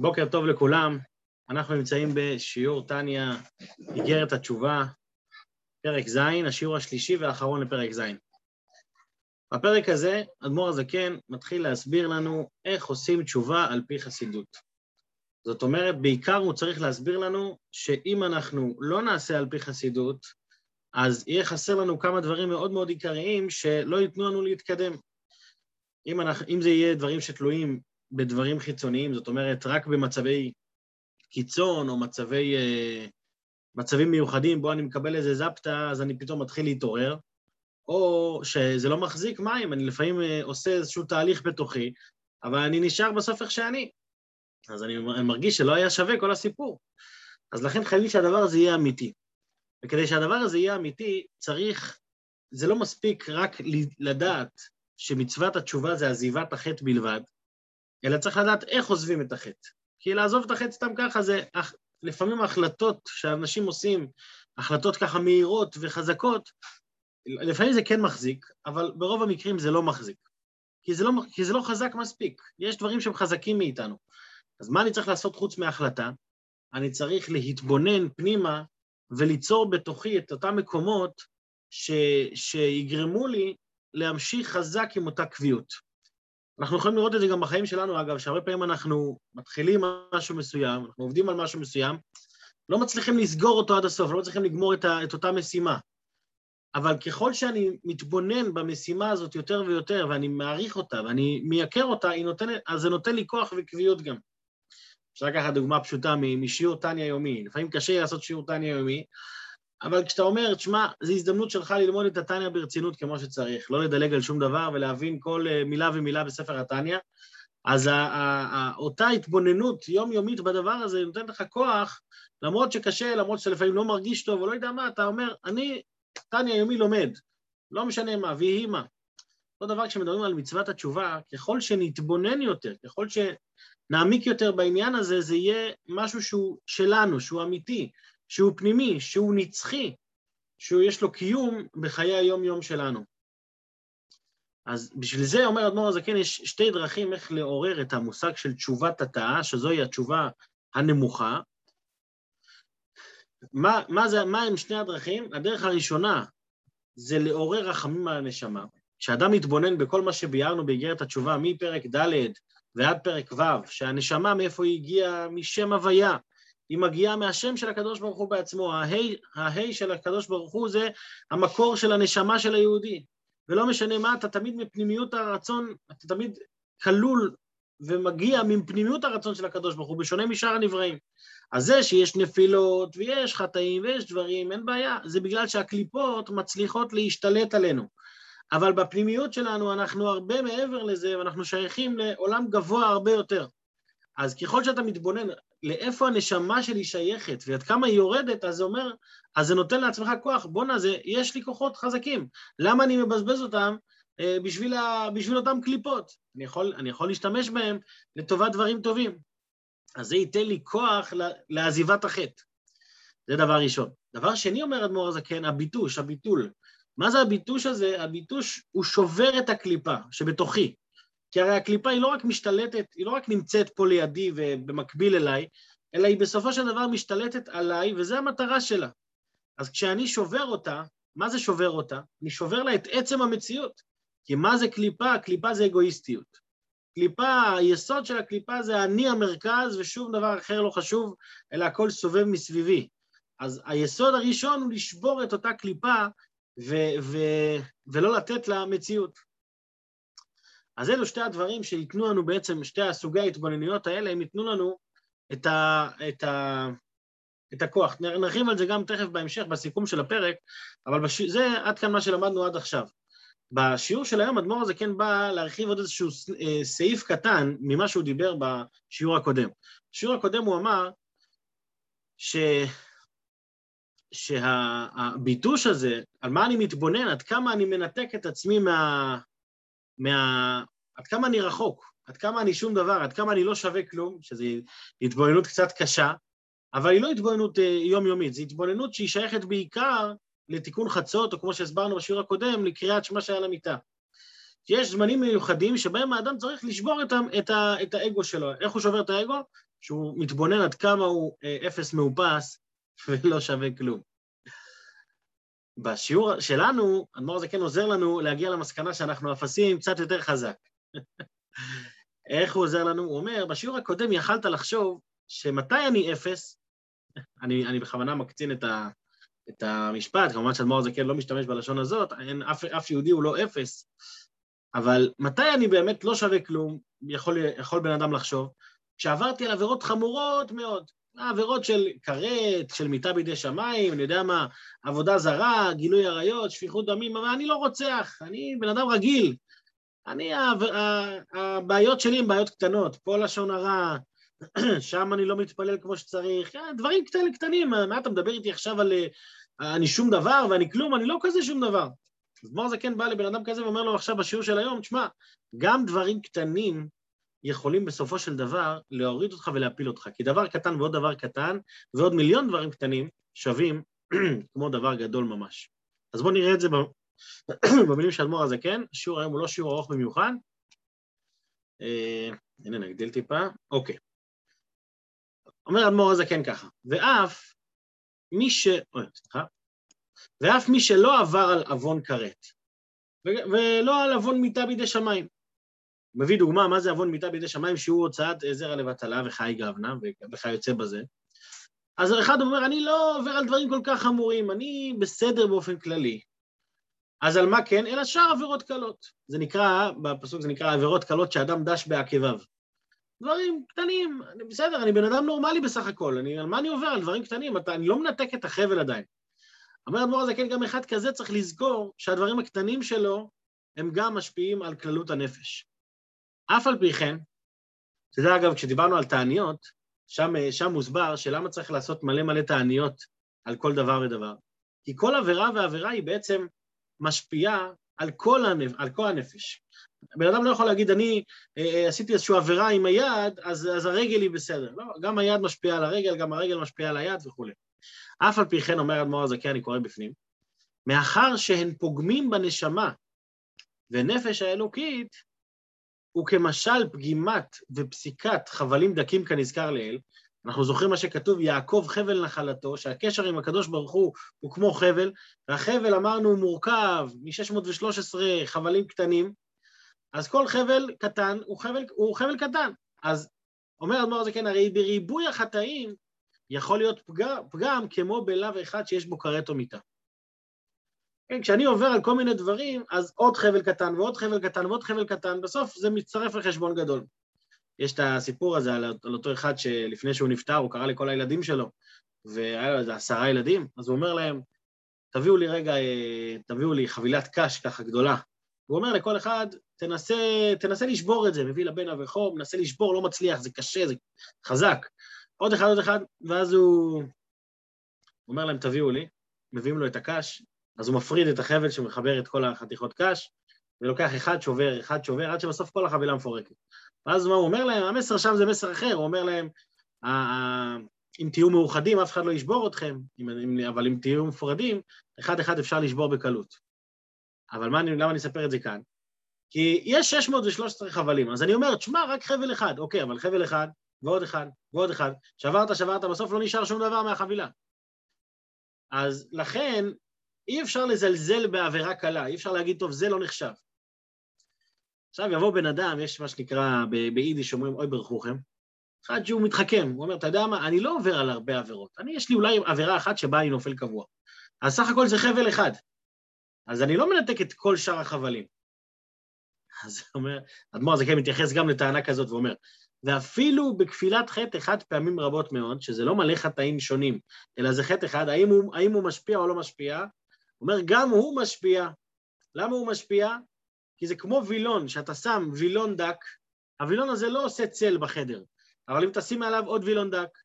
בוקר טוב לכולם, אנחנו נמצאים בשיעור טניה, איגרת התשובה, פרק ז', השיעור השלישי והאחרון לפרק ז'. בפרק הזה, אדמו"ר הזקן מתחיל להסביר לנו איך עושים תשובה על פי חסידות. זאת אומרת, בעיקר הוא צריך להסביר לנו שאם אנחנו לא נעשה על פי חסידות, אז יהיה חסר לנו כמה דברים מאוד מאוד עיקריים שלא ייתנו לנו להתקדם. אם, אנחנו, אם זה יהיה דברים שתלויים בדברים חיצוניים, זאת אומרת, רק במצבי קיצון או מצבי, uh, מצבים מיוחדים בו אני מקבל איזה זפטה, אז אני פתאום מתחיל להתעורר, או שזה לא מחזיק מים, אני לפעמים uh, עושה איזשהו תהליך בתוכי, אבל אני נשאר בסוף איך שאני. אז אני מרגיש שלא היה שווה כל הסיפור. אז לכן חייבים שהדבר הזה יהיה אמיתי. וכדי שהדבר הזה יהיה אמיתי, צריך, זה לא מספיק רק לדעת שמצוות התשובה זה עזיבת החטא בלבד, אלא צריך לדעת איך עוזבים את החטא. כי לעזוב את החטא סתם ככה זה, לפעמים ההחלטות שאנשים עושים, החלטות ככה מהירות וחזקות, לפעמים זה כן מחזיק, אבל ברוב המקרים זה לא מחזיק. כי זה לא, כי זה לא חזק מספיק, יש דברים שהם חזקים מאיתנו. אז מה אני צריך לעשות חוץ מהחלטה? אני צריך להתבונן פנימה וליצור בתוכי את אותם מקומות ש, שיגרמו לי להמשיך חזק עם אותה קביעות. אנחנו יכולים לראות את זה גם בחיים שלנו, אגב, שהרבה פעמים אנחנו מתחילים משהו מסוים, אנחנו עובדים על משהו מסוים, לא מצליחים לסגור אותו עד הסוף, לא מצליחים לגמור את, ה, את אותה משימה. אבל ככל שאני מתבונן במשימה הזאת יותר ויותר, ואני מעריך אותה, ואני מייקר אותה, נותנת, אז זה נותן לי כוח וקביעות גם. אפשר לקחת דוגמה פשוטה משיעור טניה יומי. לפעמים קשה לעשות שיעור טניה יומי, אבל כשאתה אומר, תשמע, זו הזדמנות שלך ללמוד את התניא ברצינות כמו שצריך, לא לדלג על שום דבר ולהבין כל אה, מילה ומילה בספר התניא, אז אותה התבוננות יומיומית בדבר הזה נותנת לך כוח, למרות שקשה, למרות שאתה לפעמים לא מרגיש טוב, או לא יודע מה, אתה אומר, אני תניא יומי לומד, לא משנה מה, ויהי מה. אותו דבר כשמדברים על מצוות התשובה, ככל שנתבונן יותר, ככל שנעמיק יותר בעניין הזה, זה יהיה משהו שהוא שלנו, שהוא אמיתי, שהוא פנימי, שהוא נצחי, שיש לו קיום בחיי היום-יום שלנו. אז בשביל זה, אומר אדמו"ר הזקן, יש שתי דרכים איך לעורר את המושג של תשובת התאה, שזוהי התשובה הנמוכה. מה, מה, זה, מה הם שני הדרכים? הדרך הראשונה זה לעורר רחמים על הנשמה. כשאדם מתבונן בכל מה שביארנו באיגרת התשובה, מפרק ד' ועד פרק ו', שהנשמה מאיפה היא הגיעה? משם הוויה. היא מגיעה מהשם של הקדוש ברוך הוא בעצמו. ההי של הקדוש ברוך הוא זה המקור של הנשמה של היהודי. ולא משנה מה, אתה תמיד מפנימיות הרצון, אתה תמיד כלול ומגיע מפנימיות הרצון של הקדוש ברוך הוא, בשונה משאר הנבראים. אז זה שיש נפילות ויש חטאים ויש דברים, אין בעיה, זה בגלל שהקליפות מצליחות להשתלט עלינו. אבל בפנימיות שלנו אנחנו הרבה מעבר לזה, ואנחנו שייכים לעולם גבוה הרבה יותר. אז ככל שאתה מתבונן לאיפה הנשמה שלי שייכת ועד כמה היא יורדת, אז זה אומר, אז זה נותן לעצמך כוח, בואנה, יש לי כוחות חזקים, למה אני מבזבז אותם אה, בשביל, ה, בשביל אותם קליפות? אני יכול, אני יכול להשתמש בהם לטובת דברים טובים. אז זה ייתן לי כוח לעזיבת החטא. זה דבר ראשון. דבר שני, אומר אדמו"ר הזקן, הביטוש, הביטול. מה זה הביטוש הזה? הביטוש הוא שובר את הקליפה שבתוכי. כי הרי הקליפה היא לא רק משתלטת, היא לא רק נמצאת פה לידי ובמקביל אליי, אלא היא בסופו של דבר משתלטת עליי, וזו המטרה שלה. אז כשאני שובר אותה, מה זה שובר אותה? אני שובר לה את עצם המציאות. כי מה זה קליפה? קליפה זה אגואיסטיות. קליפה, היסוד של הקליפה זה אני המרכז ושום דבר אחר לא חשוב, אלא הכל סובב מסביבי. אז היסוד הראשון הוא לשבור את אותה קליפה ו- ו- ולא לתת לה מציאות. אז אלו שתי הדברים שייתנו לנו בעצם, שתי הסוגי ההתבוננויות האלה, הם ייתנו לנו את, ה, את, ה, את הכוח. נרחיב על זה גם תכף בהמשך, בסיכום של הפרק, אבל בש... זה עד כאן מה שלמדנו עד עכשיו. בשיעור של היום אדמו"ר הזה כן בא להרחיב עוד איזשהו אה, סעיף קטן ממה שהוא דיבר בשיעור הקודם. בשיעור הקודם הוא אמר ש... שהביטוש הזה, על מה אני מתבונן, עד כמה אני מנתק את עצמי מה... מה... עד כמה אני רחוק, עד כמה אני שום דבר, עד כמה אני לא שווה כלום, שזו התבוננות קצת קשה, אבל היא לא התבוננות אה, יומיומית, זו התבוננות שהיא שייכת בעיקר לתיקון חצות, או כמו שהסברנו בשיעור הקודם, לקריאת שמע שהיה למיטה. יש זמנים מיוחדים שבהם האדם צריך לשבור את, את, את האגו שלו. איך הוא שובר את האגו? שהוא מתבונן עד כמה הוא אה, אפס מאופס ולא שווה כלום. בשיעור שלנו, אדמו"ר הזה כן עוזר לנו להגיע למסקנה שאנחנו אפסים קצת יותר חזק. איך הוא עוזר לנו? הוא אומר, בשיעור הקודם יכלת לחשוב שמתי אני אפס, אני, אני בכוונה מקצין את, ה, את המשפט, כמובן שאדמו"ר הזה כן לא משתמש בלשון הזאת, אין, אף, אף יהודי הוא לא אפס, אבל מתי אני באמת לא שווה כלום, יכול, יכול בן אדם לחשוב, כשעברתי על עבירות חמורות מאוד, עבירות של כרת, של מיטה בידי שמיים, אני יודע מה, עבודה זרה, גילוי עריות, שפיכות דמים, אבל אני לא רוצח, אני בן אדם רגיל. אני, הבעיות שלי הן בעיות קטנות, פה לשון הרע, שם אני לא מתפלל כמו שצריך, אה, דברים קטנים, קטנים, מה אתה מדבר איתי עכשיו על אה, אני שום דבר ואני כלום, אני לא כזה שום דבר. אז מור זקן בא לבן אדם כזה ואומר לו עכשיו בשיעור של היום, תשמע, גם דברים קטנים יכולים בסופו של דבר להוריד אותך ולהפיל אותך, כי דבר קטן ועוד דבר קטן ועוד מיליון דברים קטנים שווים כמו דבר גדול ממש. אז בואו נראה את זה במילים של אדמו"ר הזקן, שיעור היום הוא לא שיעור ארוך במיוחד. אה, הנה נגדיל טיפה, אוקיי. אומר אדמו"ר הזקן ככה, ואף מי ש... אוי, סליחה. ואף מי שלא עבר על עוון כרת, ולא על עוון מיתה בידי שמיים. הוא מביא דוגמה, מה זה עוון מיתה בידי שמיים, שהוא הוצאת זרע לבטלה וחי גבנה, וכיוצא בזה. אז אחד אומר, אני לא עובר על דברים כל כך חמורים, אני בסדר באופן כללי. אז על מה כן? אלא שאר עבירות קלות. זה נקרא, בפסוק זה נקרא עבירות קלות שאדם דש בעקביו. דברים קטנים, אני בסדר, אני בן אדם נורמלי בסך הכל, אני, על מה אני עובר? על דברים קטנים, אתה, אני לא מנתק את החבל עדיין. אומר אדמו"ר הזה, כן, גם אחד כזה צריך לזכור שהדברים הקטנים שלו הם גם משפיעים על כללות הנפש. אף על פי כן, יודע, אגב, כשדיברנו על תעניות, שם, שם מוסבר שלמה צריך לעשות מלא מלא תעניות על כל דבר ודבר. כי כל עבירה ועבירה היא בעצם משפיעה על כל, הנפ... על כל הנפש. בן אדם לא יכול להגיד, אני אה, אה, עשיתי איזושהי עבירה עם היד, אז, אז הרגל היא בסדר. לא, גם היד משפיעה על הרגל, גם הרגל משפיעה על היד וכולי. אף על פי כן, אומר אדמו"ר הזקן, אני קורא בפנים, מאחר שהן פוגמים בנשמה ונפש האלוקית, וכמשל פגימת ופסיקת חבלים דקים כנזכר לעיל, אנחנו זוכרים מה שכתוב, יעקב חבל נחלתו, שהקשר עם הקדוש ברוך הוא הוא כמו חבל, והחבל אמרנו מורכב מ-613 חבלים קטנים, אז כל חבל קטן הוא חבל, הוא חבל קטן. אז אומר אדמו"ר זה כן, הרי בריבוי החטאים יכול להיות פגם, פגם כמו בלאו אחד שיש בו כרת או מיטה. כן, כשאני עובר על כל מיני דברים, אז עוד חבל קטן ועוד חבל קטן ועוד חבל קטן, בסוף זה מצטרף לחשבון גדול. יש את הסיפור הזה על, על אותו אחד שלפני שהוא נפטר, הוא קרא לכל הילדים שלו, והיה לו איזה עשרה ילדים, אז הוא אומר להם, תביאו לי רגע, אה, תביאו לי חבילת קש ככה גדולה. הוא אומר לכל אחד, תנסה, תנסה לשבור את זה, מביא לבן הבכור, מנסה לשבור, לא מצליח, זה קשה, זה חזק. עוד אחד, עוד אחד, ואז הוא אומר להם, תביאו לי, מביאים לו את הקש, אז הוא מפריד את החבל שמחבר את כל החתיכות קש, ולוקח אחד שובר, אחד שובר, עד שבסוף כל החבילה מפורקת. ואז מה הוא אומר להם? המסר שם זה מסר אחר, הוא אומר להם, אם תהיו מאוחדים, אף אחד לא ישבור אתכם, אבל אם תהיו מפורדים, אחד-אחד אפשר לשבור בקלות. אבל מה, למה אני אספר את זה כאן? כי יש 613 חבלים, אז אני אומר, תשמע, רק חבל אחד, אוקיי, אבל חבל אחד, ועוד אחד, ועוד אחד, שברת, שברת, בסוף לא נשאר שום דבר מהחבילה. אז לכן, אי אפשר לזלזל בעבירה קלה, אי אפשר להגיד, טוב, זה לא נחשב. עכשיו יבוא בן אדם, יש מה שנקרא ביידיש, אומרים אוי ברכוכם, אחד שהוא מתחכם, הוא אומר, אתה יודע מה, אני לא עובר על הרבה עבירות, אני, יש לי אולי עבירה אחת שבה אני נופל קבוע. אז סך הכל זה חבל אחד, אז אני לא מנתק את כל שאר החבלים. אז הוא אומר, אדמו"ר הזה כן מתייחס גם לטענה כזאת ואומר, ואפילו בכפילת חטא אחד פעמים רבות מאוד, שזה לא מלא חטאים שונים, אלא זה חטא אחד, האם הוא, האם הוא משפיע או לא משפיע? הוא אומר, גם הוא משפיע. למה הוא משפיע? כי זה כמו וילון, שאתה שם וילון דק, הווילון הזה לא עושה צל בחדר, אבל אם תשים עליו עוד וילון דק,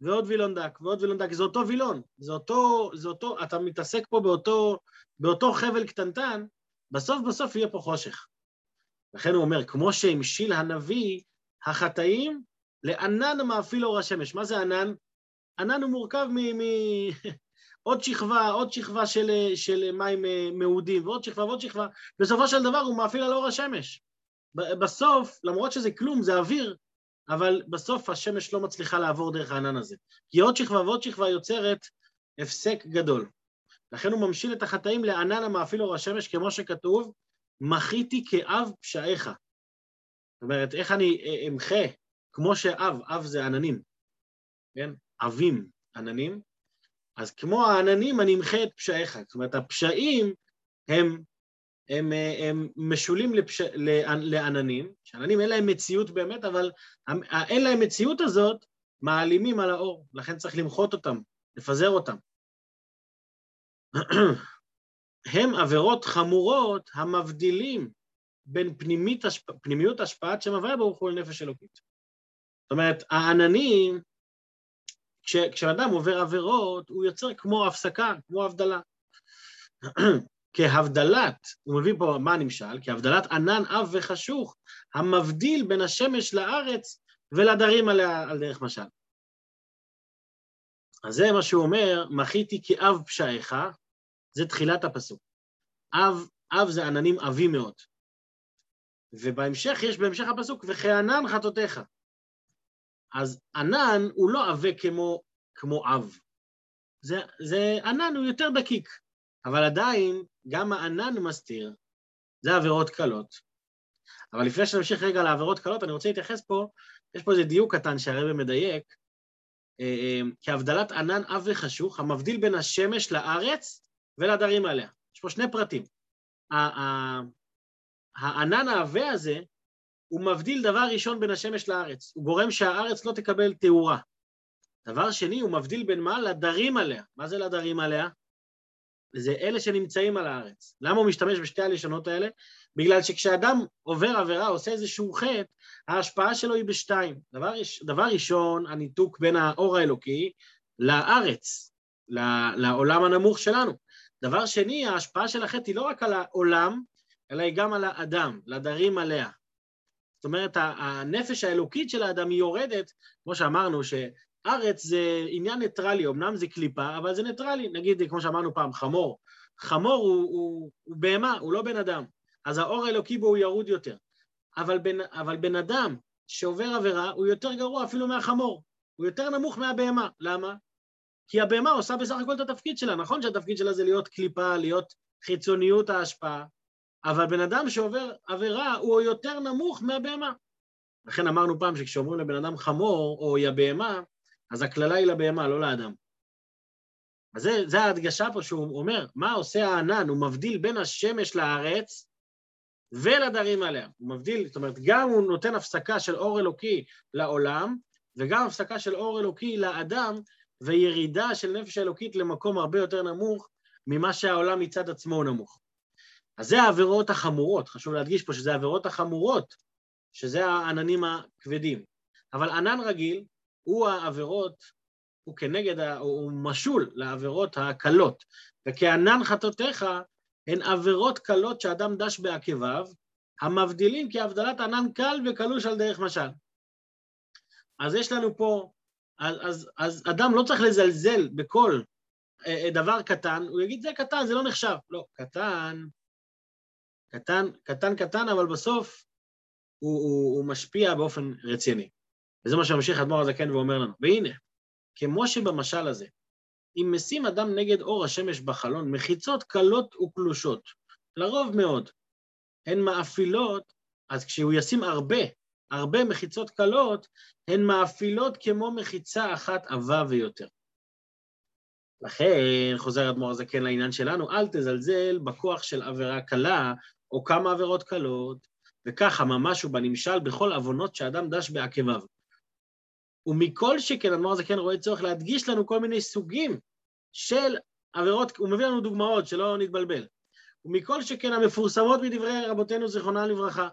ועוד וילון דק, ועוד וילון דק, זה אותו וילון, זה אותו, זה אותו, אתה מתעסק פה באותו, באותו חבל קטנטן, בסוף בסוף יהיה פה חושך. לכן הוא אומר, כמו שהמשיל הנביא החטאים לענן מאפיל אור השמש. מה זה ענן? ענן הוא מורכב מ... מ... עוד שכבה, עוד שכבה של, של מים אה, מעודים, ועוד שכבה ועוד שכבה, בסופו של דבר הוא מאפיל על אור השמש. בסוף, למרות שזה כלום, זה אוויר, אבל בסוף השמש לא מצליחה לעבור דרך הענן הזה. כי עוד שכבה ועוד שכבה יוצרת הפסק גדול. לכן הוא ממשיל את החטאים לענן המאפיל אור השמש, כמו שכתוב, מחיתי כאב פשעיך. זאת אומרת, איך אני אמחה, כמו שאב, אב זה עננים, כן? אבים, עננים, אז כמו העננים אני אמחה את פשעיך. זאת אומרת, הפשעים הם, הם, הם משולים לפש... לעננים, שעננים אין להם מציאות באמת, אבל אין להם מציאות הזאת, מעלימים על האור, לכן צריך למחות אותם, לפזר אותם. הם עבירות חמורות המבדילים בין פנימית, פנימיות השפעת שם ברוך הוא לנפש אלוקית. זאת אומרת, העננים, כשאדם עובר עבירות, הוא יוצר כמו הפסקה, כמו הבדלה. כהבדלת, הוא מביא פה מה נמשל? כהבדלת ענן אב וחשוך, המבדיל בין השמש לארץ ולדרים עליה על דרך משל. אז זה מה שהוא אומר, מחיתי כאב פשעיך, זה תחילת הפסוק. אב, אב זה עננים עבים מאוד. ובהמשך יש בהמשך הפסוק, וכענן חטאותיך. אז ענן הוא לא עבה כמו, כמו אב. זה, זה ענן הוא יותר דקיק, אבל עדיין גם הענן מסתיר. זה עבירות קלות. אבל לפני שנמשיך רגע לעבירות קלות, אני רוצה להתייחס פה, יש פה איזה דיוק קטן שהרבא מדייק, אה, אה, כהבדלת ענן אב וחשוך, המבדיל בין השמש לארץ ולדרים עליה. יש פה שני פרטים. הענן העבה הזה, הוא מבדיל דבר ראשון בין השמש לארץ. הוא גורם שהארץ לא תקבל תאורה. דבר שני, הוא מבדיל בין מה? לדרים עליה. מה זה לדרים עליה? זה אלה שנמצאים על הארץ. למה הוא משתמש בשתי הלשונות האלה? בגלל שכשאדם עובר עבירה, עושה איזשהו חטא, ההשפעה שלו היא בשתיים. דבר, דבר ראשון, הניתוק בין האור האלוקי לארץ, לעולם הנמוך שלנו. דבר שני, ההשפעה של החטא היא לא רק על העולם, אלא היא גם על האדם, לדרים עליה. זאת אומרת, הנפש האלוקית של האדם היא יורדת, כמו שאמרנו, שארץ זה עניין ניטרלי, אמנם זה קליפה, אבל זה ניטרלי. נגיד, כמו שאמרנו פעם, חמור. חמור הוא, הוא, הוא בהמה, הוא לא בן אדם. אז האור האלוקי בו הוא ירוד יותר. אבל בן, אבל בן אדם שעובר עבירה הוא יותר גרוע אפילו מהחמור. הוא יותר נמוך מהבהמה. למה? כי הבהמה עושה בסך הכל את התפקיד שלה. נכון שהתפקיד שלה זה להיות קליפה, להיות חיצוניות ההשפעה, אבל בן אדם שעובר עבירה הוא יותר נמוך מהבהמה. לכן אמרנו פעם שכשאומרים לבן אדם חמור או היא הבהמה, אז הקללה היא לבהמה, לא לאדם. אז זה, זה ההדגשה פה שהוא אומר, מה עושה הענן? הוא מבדיל בין השמש לארץ ולדרים עליה. הוא מבדיל, זאת אומרת, גם הוא נותן הפסקה של אור אלוקי לעולם, וגם הפסקה של אור אלוקי לאדם, וירידה של נפש אלוקית למקום הרבה יותר נמוך ממה שהעולם מצד עצמו נמוך. אז זה העבירות החמורות, חשוב להדגיש פה שזה העבירות החמורות, שזה העננים הכבדים. אבל ענן רגיל הוא העבירות, הוא כנגד, הוא משול לעבירות הקלות. וכענן חטאותיך הן עבירות קלות שאדם דש בעקביו, המבדילים כהבדלת ענן קל וקלוש על דרך משל. אז יש לנו פה, אז, אז, אז אדם לא צריך לזלזל בכל אה, אה, דבר קטן, הוא יגיד זה קטן, זה לא נחשב. לא, קטן, קטן, קטן קטן, אבל בסוף הוא, הוא, הוא משפיע באופן רציני. וזה מה שממשיך אדמו"ר הזקן ואומר לנו. והנה, כמו שבמשל הזה, אם משים אדם נגד אור השמש בחלון, מחיצות קלות וקלושות, לרוב מאוד, הן מאפילות, אז כשהוא ישים הרבה, הרבה מחיצות קלות, הן מאפילות כמו מחיצה אחת עבה ויותר. לכן, חוזר אדמו"ר הזקן לעניין שלנו, אל תזלזל בכוח של עבירה קלה או כמה עבירות קלות, וככה ממש הוא בנמשל בכל עוונות שאדם דש בעקביו. ומכל שכן, אדמו"ר הזקן רואה צורך להדגיש לנו כל מיני סוגים של עבירות, הוא מביא לנו דוגמאות, שלא נתבלבל. ומכל שכן המפורסמות מדברי רבותינו זיכרונה לברכה.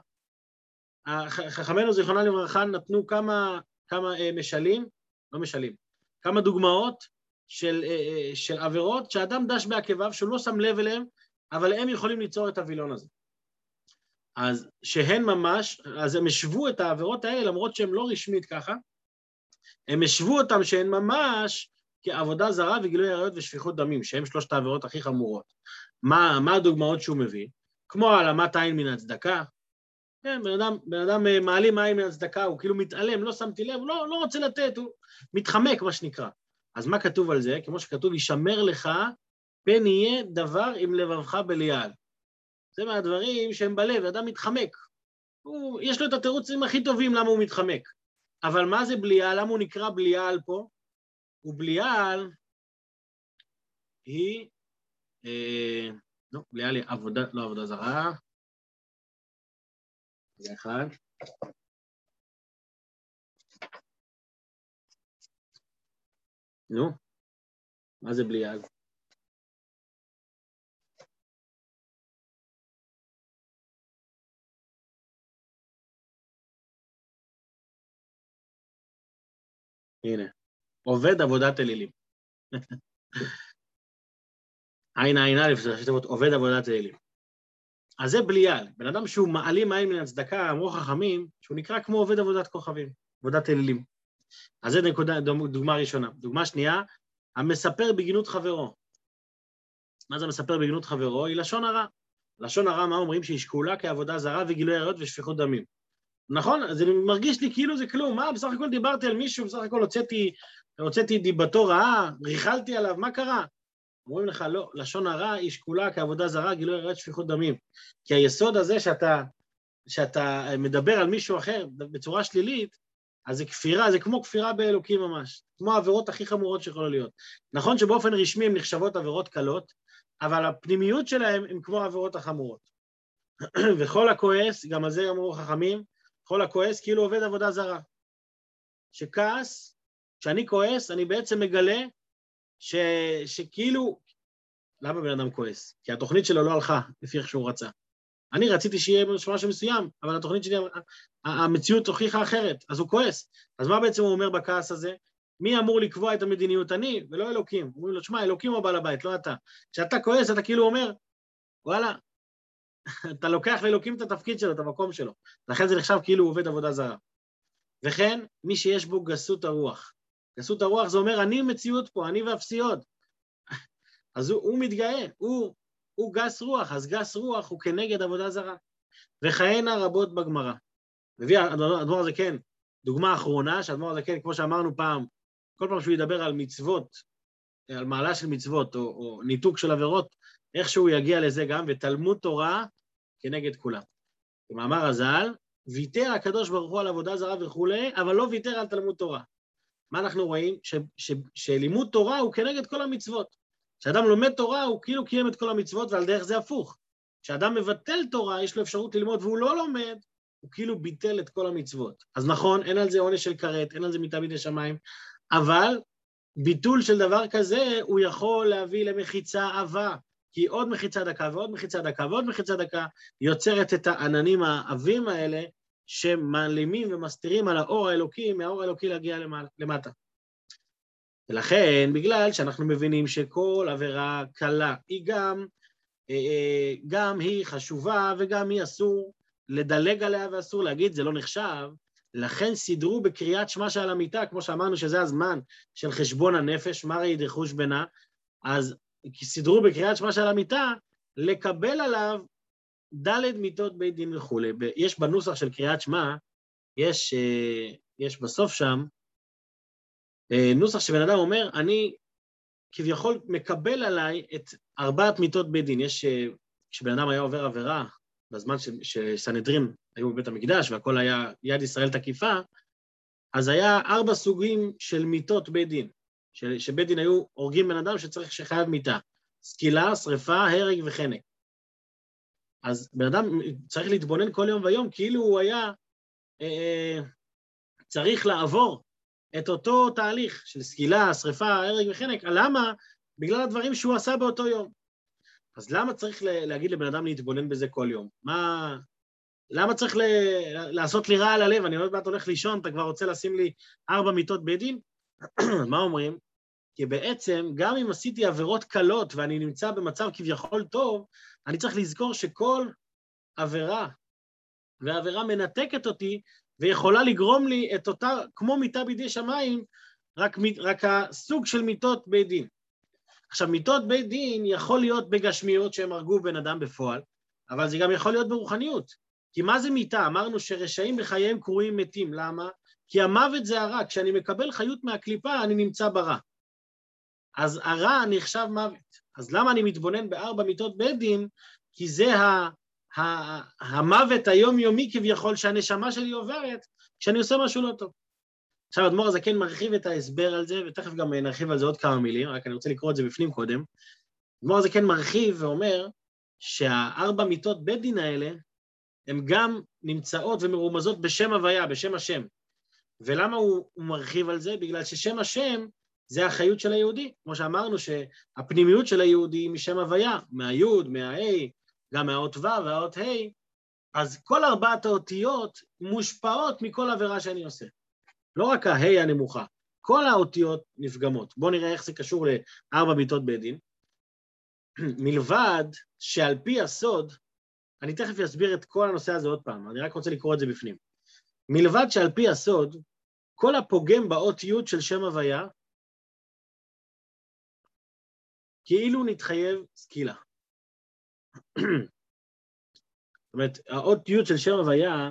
חכמינו זיכרונה לברכה נתנו כמה, כמה אה, משלים, לא משלים, כמה דוגמאות של, אה, אה, של עבירות שאדם דש בעקביו, שהוא לא שם לב אליהם, אבל הם יכולים ליצור את הווילון הזה. אז שהן ממש, אז הם השוו את העבירות האלה, למרות שהן לא רשמית ככה, הם השוו אותם שהן ממש כעבודה זרה וגילוי עריות ושפיכות דמים, שהן שלושת העבירות הכי חמורות. מה, מה הדוגמאות שהוא מביא? כמו העלמת עין מן הצדקה, כן, בן אדם, בן אדם אה, מעלים מים מהצדקה, הוא כאילו מתעלם, לא שמתי לב, הוא לא, לא רוצה לתת, הוא מתחמק, מה שנקרא. אז מה כתוב על זה? כמו שכתוב, יישמר לך, פן יהיה דבר עם לבבך בליעל. זה מהדברים שהם בלב, אדם מתחמק. הוא, יש לו את התירוצים הכי טובים למה הוא מתחמק. אבל מה זה בליעל? למה הוא נקרא בליעל פה? ובליעל היא, אה, לא, בליעל היא עבודה, לא עבודה זרה. זה אחד. נו, מה זה בליעל? הנה, עובד עבודת אלילים. עין עין א', זה ראשי תיבות עובד עבודת אלילים. אז זה בליעל. בן אדם שהוא מעלים מים מן הצדקה, אמרו חכמים, שהוא נקרא כמו עובד עבודת כוכבים, עבודת אלילים. אז זו נקודה, דוגמה ראשונה. דוגמה שנייה, המספר בגנות חברו. מה זה מספר בגנות חברו? היא לשון הרע. לשון הרע, מה אומרים? שהיא שקולה כעבודה זרה וגילוי עריות ושפיכות דמים. נכון? זה מרגיש לי כאילו זה כלום. מה, בסך הכל דיברתי על מישהו, בסך הכל הוצאתי, הוצאתי דיבתו רעה, ריכלתי עליו, מה קרה? אומרים לך, לא, לשון הרע היא שקולה כעבודה זרה, גילוי עריות שפיכות דמים. כי היסוד הזה שאתה, שאתה מדבר על מישהו אחר בצורה שלילית, אז זה כפירה, זה כמו כפירה באלוקים ממש, כמו העבירות הכי חמורות שיכולות להיות. נכון שבאופן רשמי הן נחשבות עבירות קלות, אבל הפנימיות שלהן הן כמו העבירות החמורות. וכל הכועס, גם על זה אמרו חכמים, כל הכועס כאילו עובד עבודה זרה. שכעס, כשאני כועס, אני בעצם מגלה ש, שכאילו, למה בן אדם כועס? כי התוכנית שלו לא הלכה לפי איך שהוא רצה. אני רציתי שיהיה משהו מסוים, אבל התוכנית שלי, המציאות הוכיחה אחרת, אז הוא כועס. אז מה בעצם הוא אומר בכעס הזה? מי אמור לקבוע את המדיניות? אני, ולא אלוקים. אומרים לו, שמע, אלוקים הוא בעל הבית, לא אתה. כשאתה כועס, אתה כאילו אומר, וואלה, אתה לוקח לאלוקים את התפקיד שלו, את המקום שלו. לכן זה נחשב כאילו הוא עובד עבודה זרה. וכן, מי שיש בו גסות הרוח. גסות הרוח זה אומר, אני מציאות פה, אני ואפסיות. אז הוא, הוא מתגאה, הוא, הוא גס רוח, אז גס רוח הוא כנגד עבודה זרה. וכהנה רבות בגמרא. מביא האדמו"ר הזה כן, דוגמה אחרונה, שהאדמו"ר הזה כן, כמו שאמרנו פעם, כל פעם שהוא ידבר על מצוות, על מעלה של מצוות, או, או ניתוק של עבירות, איכשהו יגיע לזה גם, ותלמוד תורה כנגד כולם. במאמר הז"ל, ויתר הקדוש ברוך הוא על עבודה זרה וכולי, אבל לא ויתר על תלמוד תורה. מה אנחנו רואים? ש, ש, שלימוד תורה הוא כנגד כל המצוות. כשאדם לומד תורה, הוא כאילו קיים את כל המצוות, ועל דרך זה הפוך. כשאדם מבטל תורה, יש לו אפשרות ללמוד והוא לא לומד, הוא כאילו ביטל את כל המצוות. אז נכון, אין על זה עונש של כרת, אין על זה מיטה בידי שמיים, אבל ביטול של דבר כזה, הוא יכול להביא למחיצה עבה, כי עוד מחיצה דקה ועוד מחיצה דקה ועוד מחיצה דקה יוצרת את העננים העבים האלה שמעלימים ומסתירים על האור האלוקי, מהאור האלוקי להגיע למטה. ולכן, בגלל שאנחנו מבינים שכל עבירה קלה היא גם, אה, אה, גם היא חשובה וגם היא אסור לדלג עליה ואסור להגיד, זה לא נחשב, לכן סידרו בקריאת שמע שעל המיטה, כמו שאמרנו שזה הזמן של חשבון הנפש, מה ראי בינה, אז סידרו בקריאת שמע של המיטה, לקבל עליו ד' מיתות בית דין וכולי. יש בנוסח של קריאת שמע, יש, אה, יש בסוף שם, אה, נוסח שבן אדם אומר, אני כביכול מקבל עליי את ארבעת מיתות בית דין. יש, אה, כשבן אדם היה עובר עבירה, בזמן שסנהדרין היו בבית המקדש והכל היה יד ישראל תקיפה, אז היה ארבע סוגים של מיתות בית דין. שבית דין היו הורגים בן אדם שצריך, שחייב מיתה. סקילה, שריפה, הרג וחנק. אז בן אדם צריך להתבונן כל יום ויום כאילו הוא היה אה, צריך לעבור את אותו תהליך של סקילה, שריפה, הרג וחנק. למה? בגלל הדברים שהוא עשה באותו יום. אז למה צריך להגיד לבן אדם להתבונן בזה כל יום? מה... למה צריך ל... לעשות לי רע על הלב? אני עוד מעט הולך לישון, אתה כבר רוצה לשים לי ארבע מיטות בית דין? מה אומרים? כי בעצם, גם אם עשיתי עבירות קלות ואני נמצא במצב כביכול טוב, אני צריך לזכור שכל עבירה, ועבירה מנתקת אותי, ויכולה לגרום לי את אותה, כמו מיטה בידי שמיים, רק, רק הסוג של מיטות בית דין. עכשיו, מיטות בית דין יכול להיות בגשמיות שהם הרגו בן אדם בפועל, אבל זה גם יכול להיות ברוחניות. כי מה זה מיתה? אמרנו שרשעים בחייהם קרויים מתים, למה? כי המוות זה הרע, כשאני מקבל חיות מהקליפה אני נמצא ברע. אז הרע נחשב מוות. אז למה אני מתבונן בארבע מיתות בית דין? כי זה ה, ה, המוות היומיומי כביכול שהנשמה שלי עוברת כשאני עושה משהו לא טוב. עכשיו אדמו"ר הזה כן מרחיב את ההסבר על זה, ותכף גם נרחיב על זה עוד כמה מילים, רק אני רוצה לקרוא את זה בפנים קודם. אדמו"ר הזה כן מרחיב ואומר שהארבע מיתות בית דין האלה, הן גם נמצאות ומרומזות בשם הוויה, בשם השם. ולמה הוא, הוא מרחיב על זה? בגלל ששם השם זה החיות של היהודי. כמו שאמרנו שהפנימיות של היהודי היא משם הוויה, מהיוד, מהה', גם מהאות ו' והאות ה', אז כל ארבעת האותיות מושפעות מכל עבירה שאני עושה. לא רק הה' הנמוכה, כל האותיות נפגמות. בואו נראה איך זה קשור לארבע מיתות בית דין. מלבד שעל פי הסוד, אני תכף אסביר את כל הנושא הזה עוד פעם, אני רק רוצה לקרוא את זה בפנים. מלבד שעל פי הסוד, כל הפוגם באות י' של שם הוויה, כאילו נתחייב סקילה. זאת אומרת, האות י' של שם הוויה,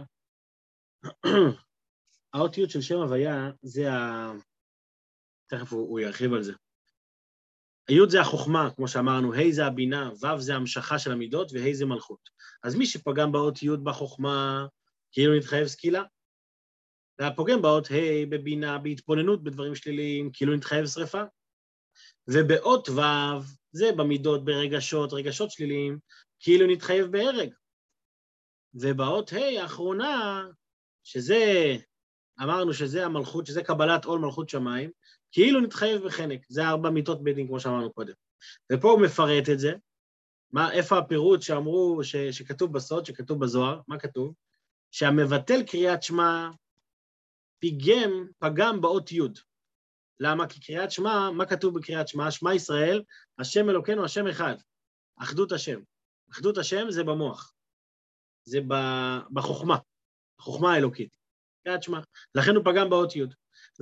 האות י' של שם הוויה זה ה... תכף הוא, הוא ירחיב על זה. הי' זה החוכמה, כמו שאמרנו, ה' זה הבינה, ו' זה המשכה של המידות, וה' זה מלכות. אז מי שפגם באות י' בחוכמה, כאילו נתחייב סקילה, והפוגם באות ה' בבינה, בהתבוננות בדברים שליליים, כאילו נתחייב שרפה. ובאות ו', זה במידות, ברגשות, רגשות שליליים, כאילו נתחייב בהרג. ובאות ה' האחרונה, שזה, אמרנו שזה המלכות, שזה קבלת עול מלכות שמיים, כאילו נתחייב בחנק. זה ארבע מיתות בית דין, כמו שאמרנו קודם. ופה הוא מפרט את זה. מה, איפה הפירוט שאמרו, ש, שכתוב בסוד, שכתוב בזוהר? מה כתוב? שהמבטל קריאת שמע פיגם, פגם באות י'. למה? כי קריאת שמע, מה כתוב בקריאת שמע? שמע ישראל, השם אלוקינו, השם אחד. אחדות השם. אחדות השם זה במוח. זה בחוכמה, החוכמה האלוקית. קריאת שמע. לכן הוא פגם באות י'.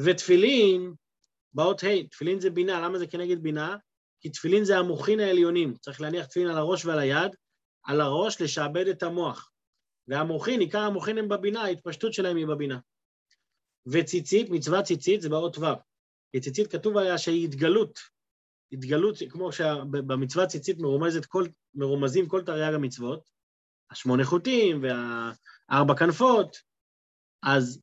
ותפילין, באות ה', תפילין זה בינה, למה זה כנגד בינה? כי תפילין זה המוחין העליונים, צריך להניח תפילין על הראש ועל היד, על הראש לשעבד את המוח. והמוחין, עיקר המוחין הם בבינה, ההתפשטות שלהם היא בבינה. וציצית, מצוות ציצית זה באות ו'. כי ציצית כתוב עליה שהיא התגלות, התגלות, כמו שבמצוות ציצית מרומזת כל, מרומזים כל תרי"ג המצוות, השמונה חוטים והארבע כנפות, אז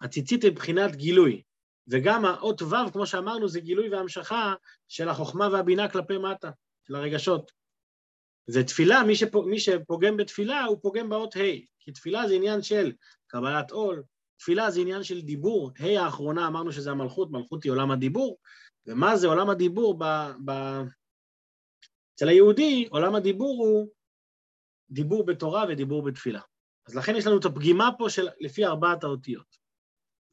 הציצית היא מבחינת גילוי, וגם האות ו', כמו שאמרנו, זה גילוי והמשכה של החוכמה והבינה כלפי מטה, של הרגשות. ותפילה, מי, שפוג, מי שפוגם בתפילה, הוא פוגם באות ה', כי תפילה זה עניין של קבלת עול, תפילה זה עניין של דיבור, ה' האחרונה אמרנו שזה המלכות, מלכות היא עולם הדיבור, ומה זה עולם הדיבור ב... ב... אצל היהודי, עולם הדיבור הוא דיבור בתורה ודיבור בתפילה. אז לכן יש לנו את הפגימה פה של לפי ארבעת האותיות.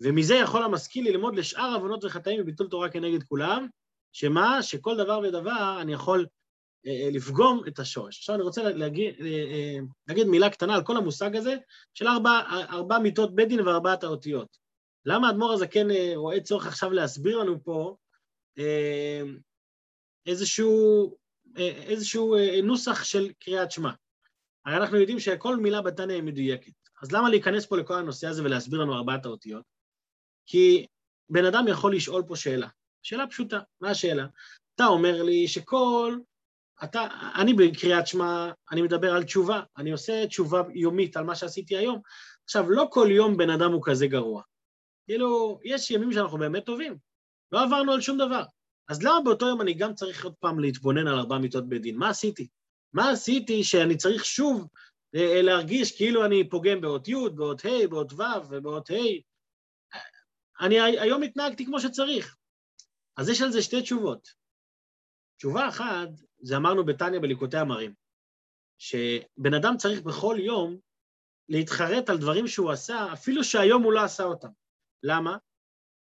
ומזה יכול המשכיל ללמוד לשאר עוונות וחטאים וביטול תורה כנגד כולם, שמה? שכל דבר ודבר אני יכול לפגום את השורש. עכשיו אני רוצה להגיד, אה, להגיד מילה קטנה על כל המושג הזה של ארבע, ארבע מיתות בית דין וארבעת האותיות. למה האדמו"ר הזה כן רואה צורך עכשיו להסביר לנו פה איזשהו, איזשהו נוסח של קריאת שמע? הרי אנחנו יודעים שכל מילה בתניא היא מדויקת. אז למה להיכנס פה לכל הנושא הזה ולהסביר לנו ארבעת האותיות? כי בן אדם יכול לשאול פה שאלה. שאלה פשוטה, מה השאלה? אתה אומר לי שכל אתה, אני בקריאת שמע, אני מדבר על תשובה, אני עושה תשובה יומית על מה שעשיתי היום. עכשיו, לא כל יום בן אדם הוא כזה גרוע. כאילו, יש ימים שאנחנו באמת טובים, לא עברנו על שום דבר. אז למה באותו יום אני גם צריך עוד פעם להתבונן על ארבע מיטות בית דין? מה עשיתי? מה עשיתי שאני צריך שוב אה, להרגיש כאילו אני פוגם באות י', באות ה', באות ו' ובאות ה'? אני היום התנהגתי כמו שצריך. אז יש על זה שתי תשובות. תשובה אחת, זה אמרנו בתניא בליקוטי המרים, שבן אדם צריך בכל יום להתחרט על דברים שהוא עשה, אפילו שהיום הוא לא עשה אותם. למה?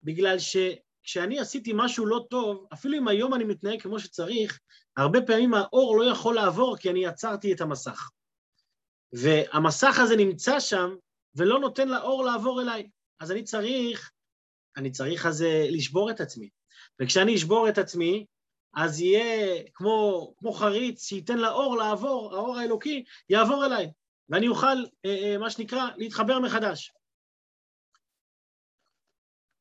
בגלל שכשאני עשיתי משהו לא טוב, אפילו אם היום אני מתנהג כמו שצריך, הרבה פעמים האור לא יכול לעבור כי אני עצרתי את המסך. והמסך הזה נמצא שם ולא נותן לאור לעבור אליי. אז אני צריך, אני צריך אז לשבור את עצמי. וכשאני אשבור את עצמי, אז יהיה כמו, כמו חריץ שייתן לאור לעבור, האור האלוקי יעבור אליי. ואני אוכל, מה שנקרא, להתחבר מחדש.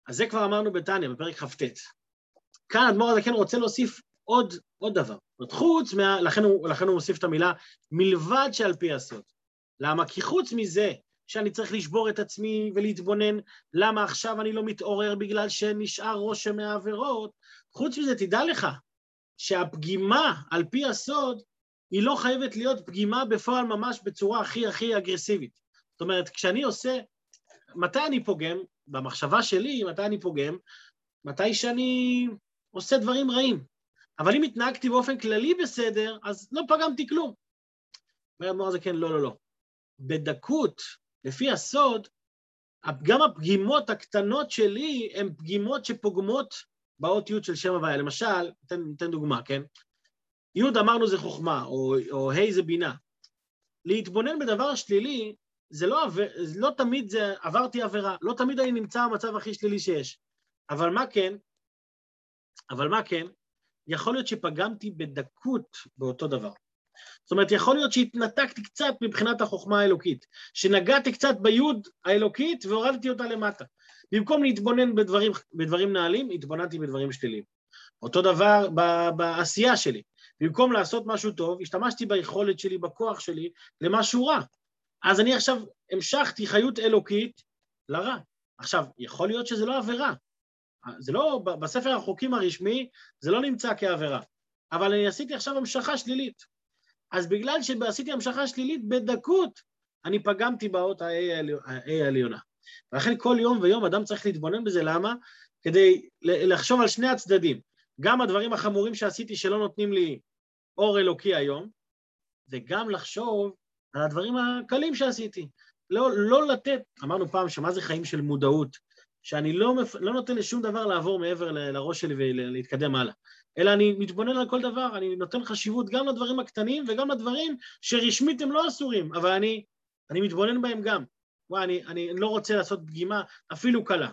אז זה כבר אמרנו בתניא, בפרק כ"ט. כאן אדמו"ר הזקן רוצה להוסיף עוד, עוד דבר. זאת חוץ מה... לכן הוא, לכן הוא מוסיף את המילה מלבד שעל פי הסוד. למה? כי חוץ מזה שאני צריך לשבור את עצמי ולהתבונן למה עכשיו אני לא מתעורר בגלל שנשאר רושם מהעבירות, חוץ מזה תדע לך שהפגימה על פי הסוד היא לא חייבת להיות פגימה בפועל ממש בצורה הכי הכי אגרסיבית. זאת אומרת, כשאני עושה, מתי אני פוגם? במחשבה שלי, מתי אני פוגם? מתי שאני עושה דברים רעים. אבל אם התנהגתי באופן כללי בסדר, אז לא פגמתי כלום. אומר אדמו"ר הזה, כן, לא, לא, לא. בדקות, לפי הסוד, גם הפגימות הקטנות שלי הן פגימות שפוגמות באות י' של שם הוויה. למשל, ניתן, ניתן דוגמה, כן? י' אמרנו זה חוכמה, או, או ה' זה בינה. להתבונן בדבר שלילי, זה לא, לא תמיד זה עברתי עבירה, לא תמיד אני נמצא במצב הכי שלילי שיש. אבל מה כן? אבל מה כן? יכול להיות שפגמתי בדקות באותו דבר. זאת אומרת, יכול להיות שהתנתקתי קצת מבחינת החוכמה האלוקית, שנגעתי קצת ביוד האלוקית והורדתי אותה למטה. במקום להתבונן בדברים, בדברים נעלים, התבוננתי בדברים שליליים. אותו דבר בעשייה שלי. במקום לעשות משהו טוב, השתמשתי ביכולת שלי, בכוח שלי, למשהו רע. אז אני עכשיו המשכתי חיות אלוקית לרע. עכשיו, יכול להיות שזה לא עבירה. זה לא, בספר החוקים הרשמי זה לא נמצא כעבירה, אבל אני עשיתי עכשיו המשכה שלילית. אז בגלל שעשיתי המשכה שלילית בדקות, אני פגמתי באות ה-A העליונה. ולכן כל יום ויום אדם צריך להתבונן בזה, למה? כדי לחשוב על שני הצדדים. גם הדברים החמורים שעשיתי שלא נותנים לי אור אלוקי היום, וגם לחשוב על הדברים הקלים שעשיתי. לא, לא לתת, אמרנו פעם שמה זה חיים של מודעות, שאני לא, לא נותן לשום דבר לעבור מעבר לראש שלי ולהתקדם הלאה, אלא אני מתבונן על כל דבר, אני נותן חשיבות גם לדברים הקטנים וגם לדברים שרשמית הם לא אסורים, אבל אני, אני מתבונן בהם גם. וואי, אני, אני לא רוצה לעשות פגימה אפילו קלה.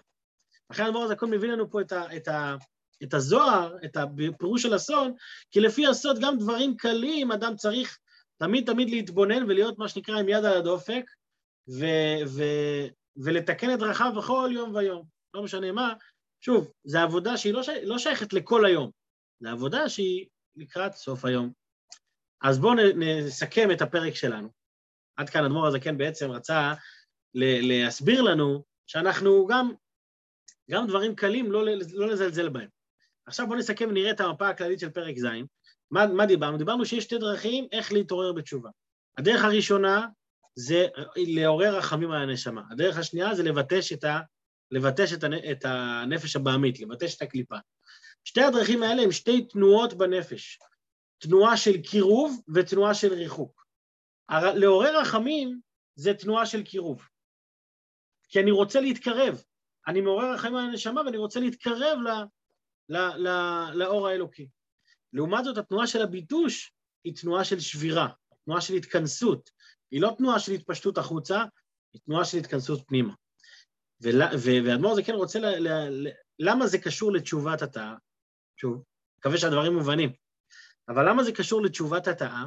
לכן הדבר הזה הכל מביא לנו פה את, ה, את, ה, את הזוהר, את הפירוש של אסון, כי לפי הסוד גם דברים קלים אדם צריך תמיד תמיד להתבונן ולהיות מה שנקרא עם יד על הדופק, ו, ו, ולתקן את דרכיו בכל יום ויום. לא משנה מה, שוב, זו עבודה שהיא לא, שי, לא שייכת לכל היום, זו עבודה שהיא לקראת סוף היום. אז בואו נסכם את הפרק שלנו. עד כאן אדמו"ר הזקן בעצם רצה להסביר לנו שאנחנו גם, גם דברים קלים, לא, לא לזלזל בהם. עכשיו בואו נסכם ונראה את המפה הכללית של פרק ז'. מה, מה דיברנו? דיברנו שיש שתי דרכים איך להתעורר בתשובה. הדרך הראשונה זה לעורר רחמים על הנשמה. הדרך השנייה זה לבטש את, ה, לבטש את, הנ, את הנפש הבעמית, לבטש את הקליפה. שתי הדרכים האלה הם שתי תנועות בנפש, תנועה של קירוב ותנועה של ריחוק. לעורר רחמים זה תנועה של קירוב, כי אני רוצה להתקרב. אני מעורר רחמים על הנשמה ואני רוצה להתקרב ל, ל, ל, לאור האלוקי. לעומת זאת, התנועה של הביטוש היא תנועה של שבירה, תנועה של התכנסות, היא לא תנועה של התפשטות החוצה, היא תנועה של התכנסות פנימה. ואדמו"ר זה כן רוצה, ל, ל, למה זה קשור לתשובת התאה? שוב, מקווה שהדברים מובנים. אבל למה זה קשור לתשובת התאה?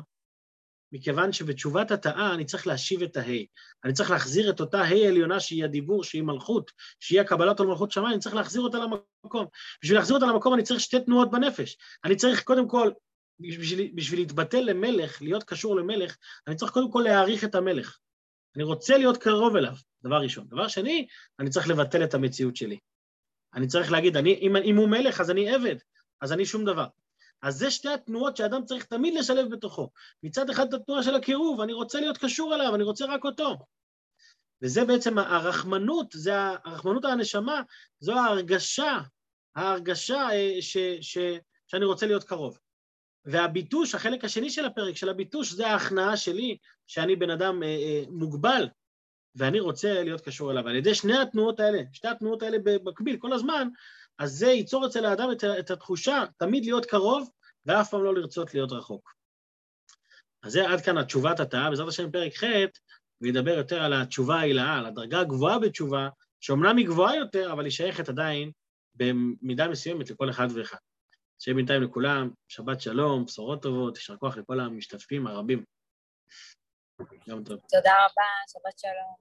מכיוון שבתשובת התאה אני צריך להשיב את ההי. אני צריך להחזיר את אותה ה' עליונה שהיא הדיבור, שהיא מלכות, שהיא הקבלת על מלכות שמיים, אני צריך להחזיר אותה למקום. בשביל להחזיר אותה למקום אני צריך שתי תנועות בנפש. אני צריך קודם כל בשביל, בשביל להתבטא למלך, להיות קשור למלך, אני צריך קודם כל להעריך את המלך. אני רוצה להיות קרוב אליו, דבר ראשון. דבר שני, אני צריך לבטל את המציאות שלי. אני צריך להגיד, אני, אם, אם הוא מלך, אז אני עבד, אז אני שום דבר. אז זה שתי התנועות שאדם צריך תמיד לשלב בתוכו. מצד אחד את התנועה של הקירוב, אני רוצה להיות קשור אליו, אני רוצה רק אותו. וזה בעצם הרחמנות, זה הרחמנות הנשמה, זו ההרגשה, ההרגשה אה, ש, ש, שאני רוצה להיות קרוב. והביטוש, החלק השני של הפרק, של הביטוש, זה ההכנעה שלי, שאני בן אדם אה, אה, מוגבל, ואני רוצה להיות קשור אליו. על ידי שני התנועות האלה, שתי התנועות האלה במקביל, כל הזמן, אז זה ייצור אצל האדם את, את התחושה תמיד להיות קרוב, ואף פעם לא לרצות להיות רחוק. אז זה עד כאן התשובת התאה, בעזרת השם פרק ח', וידבר יותר על התשובה העילאה, על הדרגה הגבוהה בתשובה, שאומנם היא גבוהה יותר, אבל היא שייכת עדיין במידה מסוימת לכל אחד ואחד. שיהיה בינתיים לכולם, שבת שלום, בשורות טובות, יישר כוח לכל המשתתפים הרבים. יום טוב. תודה רבה, שבת שלום.